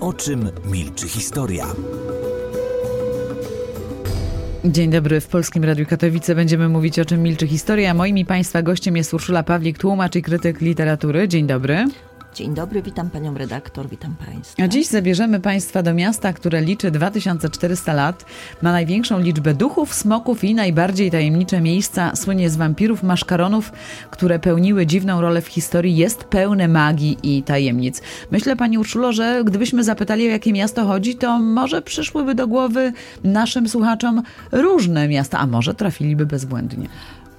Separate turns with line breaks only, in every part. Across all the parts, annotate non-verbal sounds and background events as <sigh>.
O czym milczy historia?
Dzień dobry. W Polskim Radiu Katowice będziemy mówić o czym milczy historia. Moim i Państwa gościem jest Urszula Pawlik, tłumacz i krytyk literatury. Dzień dobry.
Dzień dobry, witam panią redaktor, witam państwa.
A dziś zabierzemy państwa do miasta, które liczy 2400 lat, ma największą liczbę duchów, smoków i najbardziej tajemnicze miejsca. Słynie z wampirów, maszkaronów, które pełniły dziwną rolę w historii. Jest pełne magii i tajemnic. Myślę pani Urszulo, że gdybyśmy zapytali o jakie miasto chodzi, to może przyszłyby do głowy naszym słuchaczom różne miasta, a może trafiliby bezbłędnie.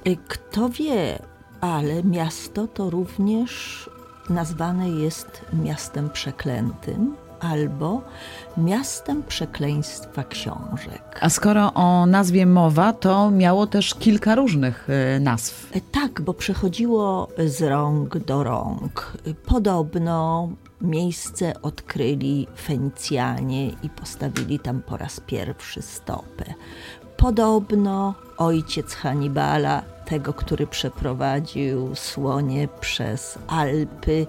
Y, kto wie, ale miasto to również nazwane jest miastem przeklętym albo miastem przekleństwa książek.
A skoro o nazwie mowa, to miało też kilka różnych e, nazw.
E, tak, bo przechodziło z rąk do rąk. Podobno miejsce odkryli Fenicjanie i postawili tam po raz pierwszy stopę. Podobno ojciec Hannibala tego, który przeprowadził słonie przez Alpy,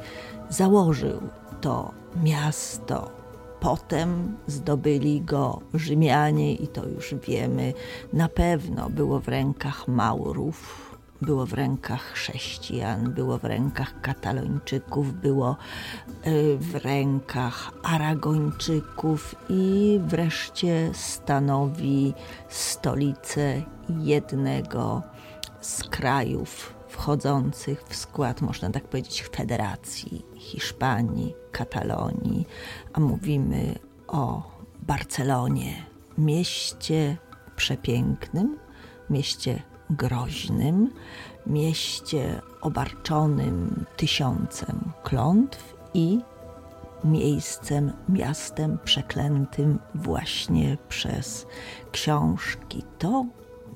założył to miasto. Potem zdobyli go Rzymianie i to już wiemy, na pewno było w rękach Maurów, było w rękach chrześcijan, było w rękach katalończyków, było y, w rękach aragończyków i wreszcie stanowi stolicę jednego z krajów wchodzących w skład, można tak powiedzieć, Federacji Hiszpanii, Katalonii, a mówimy o Barcelonie, mieście przepięknym, mieście groźnym, mieście obarczonym tysiącem klątw i miejscem, miastem przeklętym właśnie przez książki. To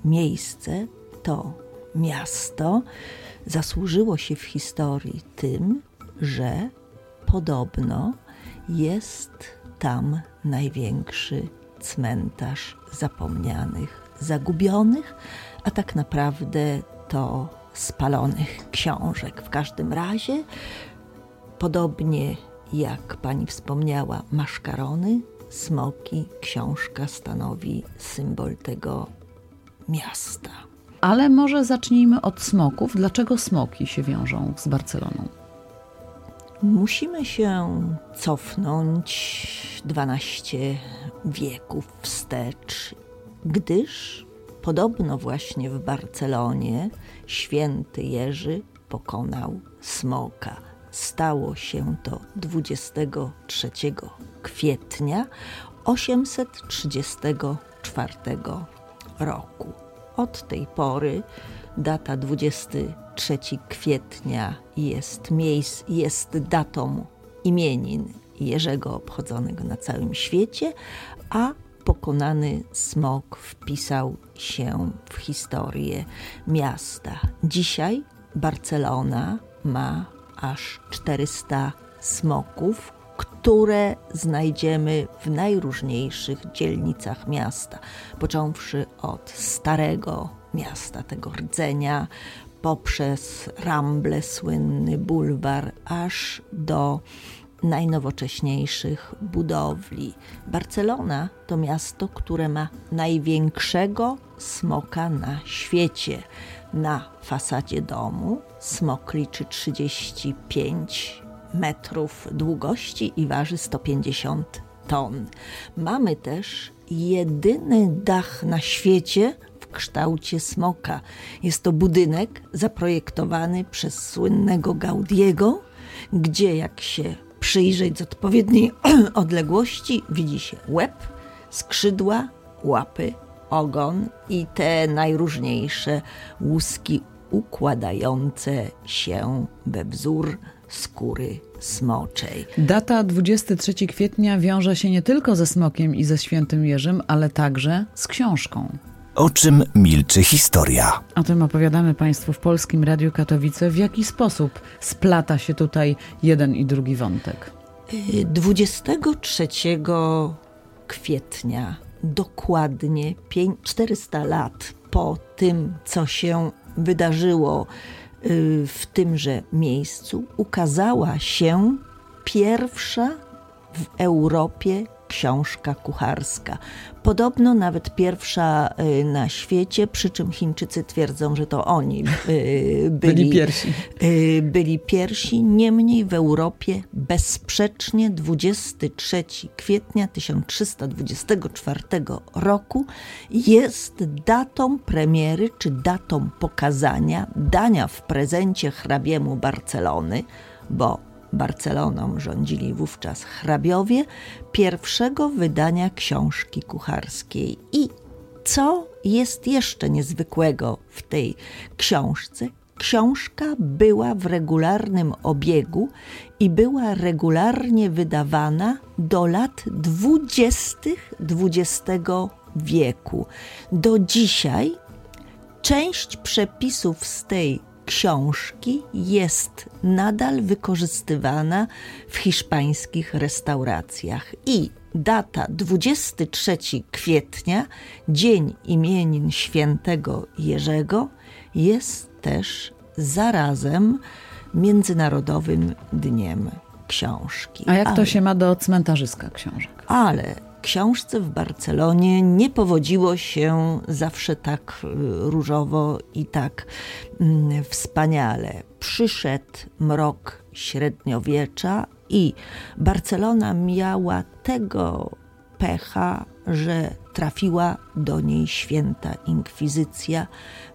miejsce, to miasto zasłużyło się w historii tym, że podobno jest tam największy cmentarz zapomnianych, zagubionych, a tak naprawdę to spalonych książek. W każdym razie, podobnie jak pani wspomniała, maszkarony, smoki, książka stanowi symbol tego miasta.
Ale może zacznijmy od smoków. Dlaczego smoki się wiążą z Barceloną?
Musimy się cofnąć 12 wieków wstecz, gdyż podobno właśnie w Barcelonie święty Jerzy pokonał smoka. Stało się to 23 kwietnia 834 roku. Od tej pory data 23 kwietnia jest, miejsc, jest datą imienin Jerzego obchodzonego na całym świecie, a pokonany smok wpisał się w historię miasta. Dzisiaj Barcelona ma aż 400 smoków, które znajdziemy w najróżniejszych dzielnicach miasta, począwszy od starego miasta, tego rdzenia, poprzez Ramble, słynny bulwar, aż do najnowocześniejszych budowli. Barcelona to miasto, które ma największego smoka na świecie. na fasadzie domu. Smok liczy 35 metrów długości i waży 150 ton. Mamy też jedyny dach na świecie w kształcie smoka. Jest to budynek zaprojektowany przez słynnego Gaudiego, gdzie jak się przyjrzeć z odpowiedniej <clears throat> odległości, widzi się łeb, skrzydła, łapy, ogon i te najróżniejsze łuski układające się we wzór skóry smoczej.
Data 23 kwietnia wiąże się nie tylko ze smokiem i ze świętym Jerzym, ale także z książką.
O czym milczy historia?
O tym opowiadamy Państwu w Polskim Radiu Katowice. W jaki sposób splata się tutaj jeden i drugi wątek?
23 kwietnia, dokładnie 400 lat po tym, co się wydarzyło y, w tymże miejscu, ukazała się pierwsza w Europie książka kucharska. Podobno nawet pierwsza y, na świecie, przy czym Chińczycy twierdzą, że to oni y, <laughs> byli,
byli pierwsi.
Y, byli pierwsi. Niemniej w Europie bezsprzecznie 23 kwietnia 1324 roku jest datą premiery czy datą pokazania, dania w prezencie hrabiemu Barcelony, bo Barceloną rządzili wówczas hrabiowie, pierwszego wydania książki kucharskiej. I co jest jeszcze niezwykłego w tej książce? Książka była w regularnym obiegu i była regularnie wydawana do lat dwudziestych XX wieku. Do dzisiaj część przepisów z tej książki jest nadal wykorzystywana w hiszpańskich restauracjach i data 23 kwietnia, dzień imienin świętego Jerzego, jest też zarazem Międzynarodowym Dniem Książki.
A jak to się ma do cmentarzyska książek?
Ale książce w Barcelonie nie powodziło się zawsze tak y, różowo i tak mm, wspaniale. Przyszedł mrok średniowiecza i Barcelona miała tego pecha, że trafiła do niej święta inkwizycja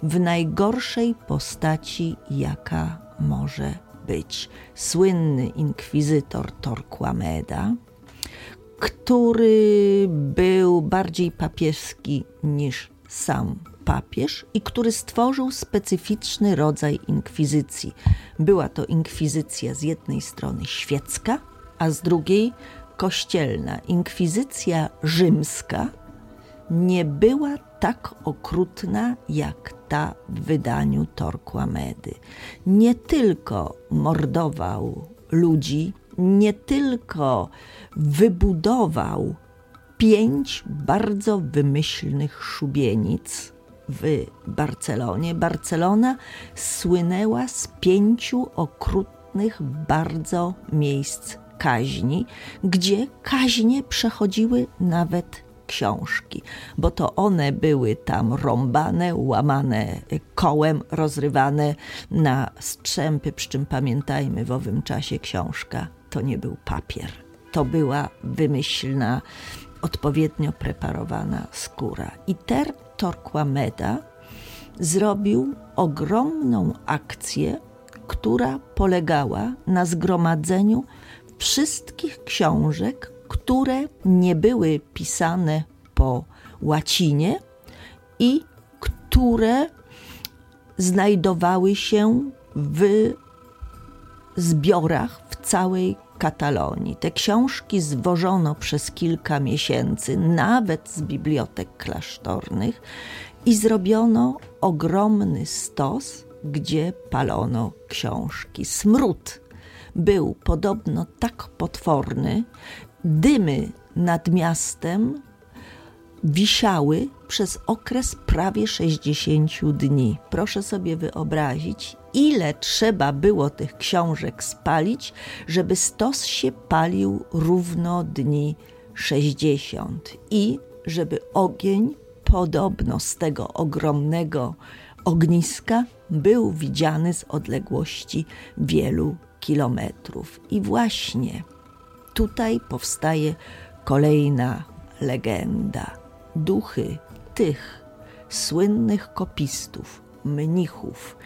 w najgorszej postaci, jaka może być. Słynny inkwizytor Torquameda, który był bardziej papieski niż sam papież i który stworzył specyficzny rodzaj inkwizycji. Była to inkwizycja z jednej strony świecka, a z drugiej kościelna. Inkwizycja rzymska nie była tak okrutna jak ta w wydaniu Torquamedy. Nie tylko mordował ludzi, nie tylko wybudował pięć bardzo wymyślnych szubienic w Barcelonie. Barcelona słynęła z pięciu okrutnych bardzo miejsc kaźni, gdzie kaźnie przechodziły nawet książki, bo to one były tam rąbane, łamane kołem, rozrywane na strzępy, przy czym pamiętajmy, w owym czasie książka to nie był papier, to była wymyślna, odpowiednio preparowana skóra. I Ter Torquameda zrobił ogromną akcję, która polegała na zgromadzeniu wszystkich książek, które nie były pisane po łacinie i które znajdowały się w zbiorach całej Katalonii. Te książki zwożono przez kilka miesięcy, nawet z bibliotek klasztornych, i zrobiono ogromny stos, gdzie palono książki. Smród był podobno tak potworny, dymy nad miastem wisiały przez okres prawie 60 dni. Proszę sobie wyobrazić, ile trzeba było tych książek spalić, żeby stos się palił równo dni 60 i żeby ogień podobno z tego ogromnego ogniska był widziany z odległości wielu kilometrów. I właśnie tutaj powstaje kolejna legenda. Duchy tych słynnych kopistów, mnichów,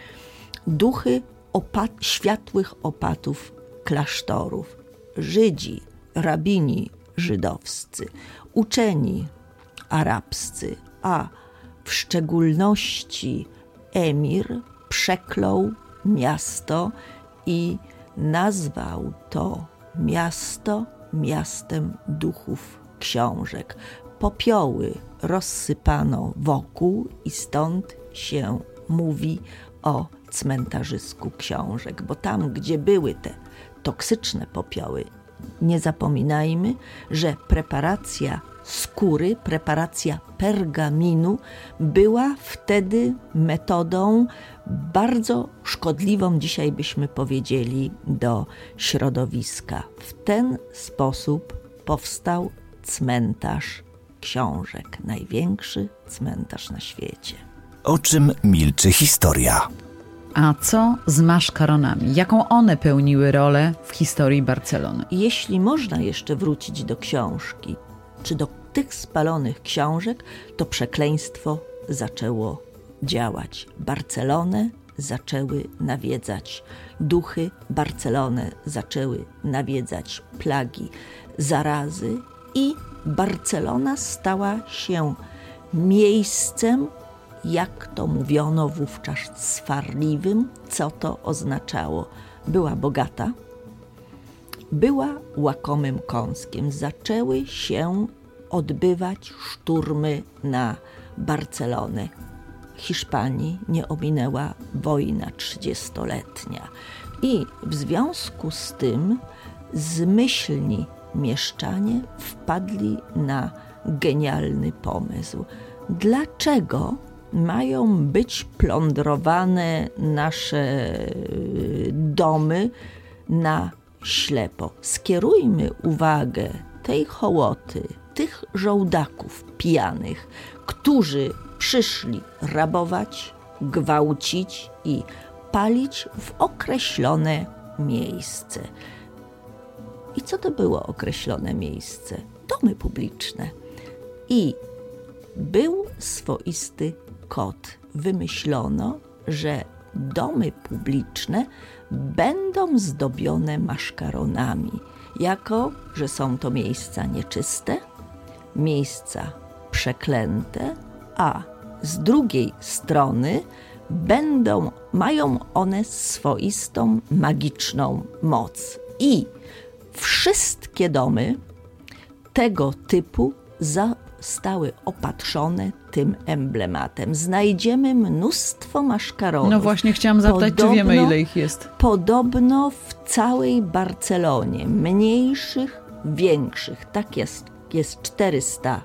duchy opat światłych opatów klasztorów, Żydzi, rabini żydowscy, uczeni arabscy, a w szczególności emir przeklął miasto i nazwał to miasto miastem duchów książek. Popioły rozsypano wokół i stąd się mówi o cmentarzysku książek, bo tam, gdzie były te toksyczne popioły, nie zapominajmy, że preparacja skóry, preparacja pergaminu była wtedy metodą bardzo szkodliwą, dzisiaj byśmy powiedzieli, do środowiska. W ten sposób powstał cmentarz książek, największy cmentarz na świecie.
O czym milczy historia?
A co z maszkaronami? Jaką one pełniły rolę w historii Barcelony?
Jeśli można jeszcze wrócić do książki, czy do tych spalonych książek, to przekleństwo zaczęło działać. Barcelonę zaczęły nawiedzać duchy, Barcelonę zaczęły nawiedzać plagi, zarazy i Barcelona stała się miejscem, jak to mówiono wówczas, swarliwym. Co to oznaczało? Była bogata, była łakomym kąskiem. Zaczęły się odbywać szturmy na Barcelonę. Hiszpanii nie ominęła wojna trzydziestoletnia. I w związku z tym zmyślni mieszczanie wpadli na genialny pomysł. Dlaczego mają być plądrowane nasze y, domy na ślepo? Skierujmy uwagę tej hołoty, tych żołdaków pijanych, którzy przyszli rabować, gwałcić i palić w określone miejsce. I co to było określone miejsce? Domy publiczne. I był swoisty kod. Wymyślono, że domy publiczne będą zdobione maszkaronami, jako że są to miejsca nieczyste, miejsca przeklęte, a z drugiej strony będą, mają one swoistą magiczną moc. I wszystkie domy tego typu zostały opatrzone tym emblematem. Znajdziemy mnóstwo maszkaronów.
No właśnie chciałam zapytać, podobno, czy wiemy ile ich jest.
Podobno w całej Barcelonie, mniejszych, większych, tak jest, jest 400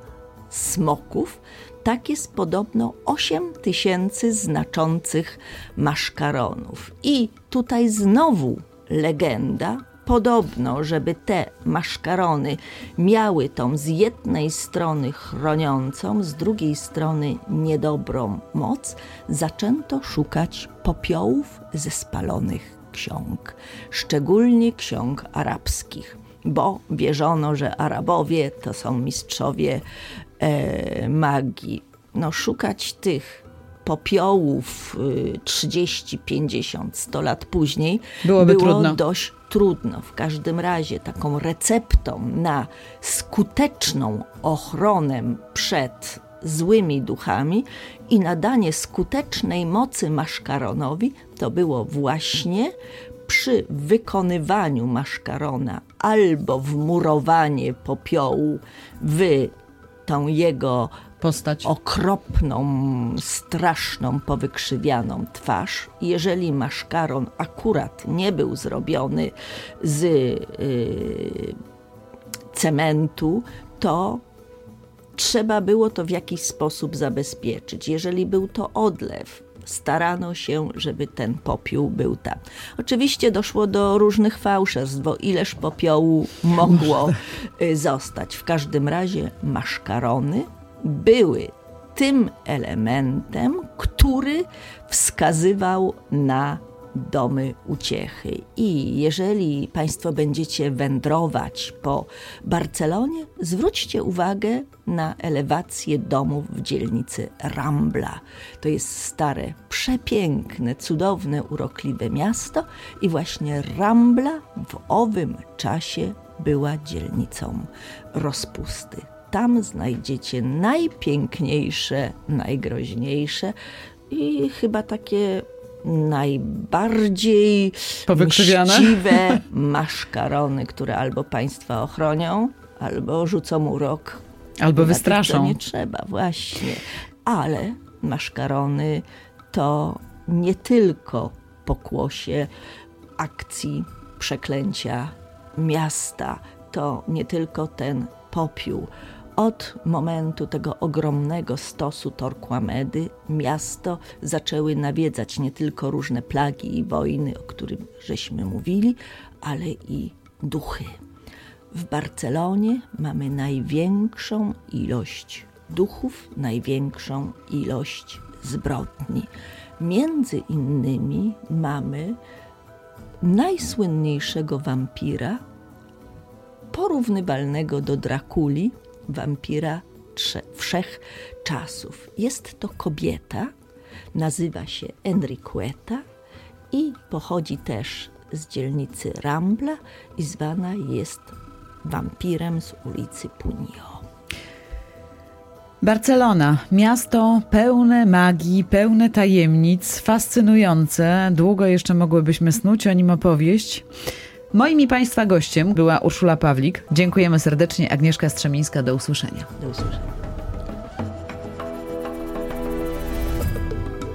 smoków, tak jest podobno 8 tysięcy znaczących maszkaronów. I tutaj znowu legenda podobno, żeby te maszkarony miały tą z jednej strony chroniącą, z drugiej strony niedobrą moc, zaczęto szukać popiołów ze spalonych ksiąg, szczególnie ksiąg arabskich, bo wierzono, że Arabowie to są mistrzowie e, magii. No, szukać tych popiołów 30, 50, 100 lat później
Byłoby
było
trudno.
dość trudno. W każdym razie taką receptą na skuteczną ochronę przed złymi duchami i nadanie skutecznej mocy maszkaronowi to było właśnie przy wykonywaniu maszkarona albo wmurowanie popiołu w tą jego
Postać.
okropną, straszną, powykrzywianą twarz. Jeżeli maszkaron akurat nie był zrobiony z yy, cementu, to trzeba było to w jakiś sposób zabezpieczyć. Jeżeli był to odlew, starano się, żeby ten popiół był tam. Oczywiście doszło do różnych fałszerstw, bo ileż popiołu mogło <laughs> y, zostać. W każdym razie maszkarony były tym elementem, który wskazywał na domy uciechy. I jeżeli Państwo będziecie wędrować po Barcelonie, zwróćcie uwagę na elewację domów w dzielnicy Rambla. To jest stare, przepiękne, cudowne, urokliwe miasto i właśnie Rambla w owym czasie była dzielnicą rozpusty. Tam znajdziecie najpiękniejsze, najgroźniejsze i chyba takie najbardziej mściwe <laughs> maszkarony, które albo państwa ochronią, albo rzucą urok.
Albo wystraszą.
Nie trzeba, właśnie. Ale maszkarony to nie tylko pokłosie akcji przeklęcia miasta, to nie tylko ten popiół. Od momentu tego ogromnego stosu Torquamedy miasto zaczęły nawiedzać nie tylko różne plagi i wojny, o których żeśmy mówili, ale i duchy. W Barcelonie mamy największą ilość duchów, największą ilość zbrodni. Między innymi mamy najsłynniejszego wampira, porównywalnego do Drakuli, wampira wszech czasów. Jest to kobieta, nazywa się Enriqueta i pochodzi też z dzielnicy Rambla i zwana jest wampirem z ulicy Punio.
Barcelona, miasto pełne magii, pełne tajemnic, fascynujące. Długo jeszcze mogłybyśmy snuć o nim opowieść. Moim i Państwa gościem była Urszula Pawlik. Dziękujemy serdecznie. Agnieszka Strzemińska. Do usłyszenia.
Do usłyszenia.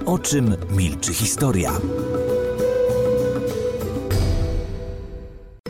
O czym milczy historia?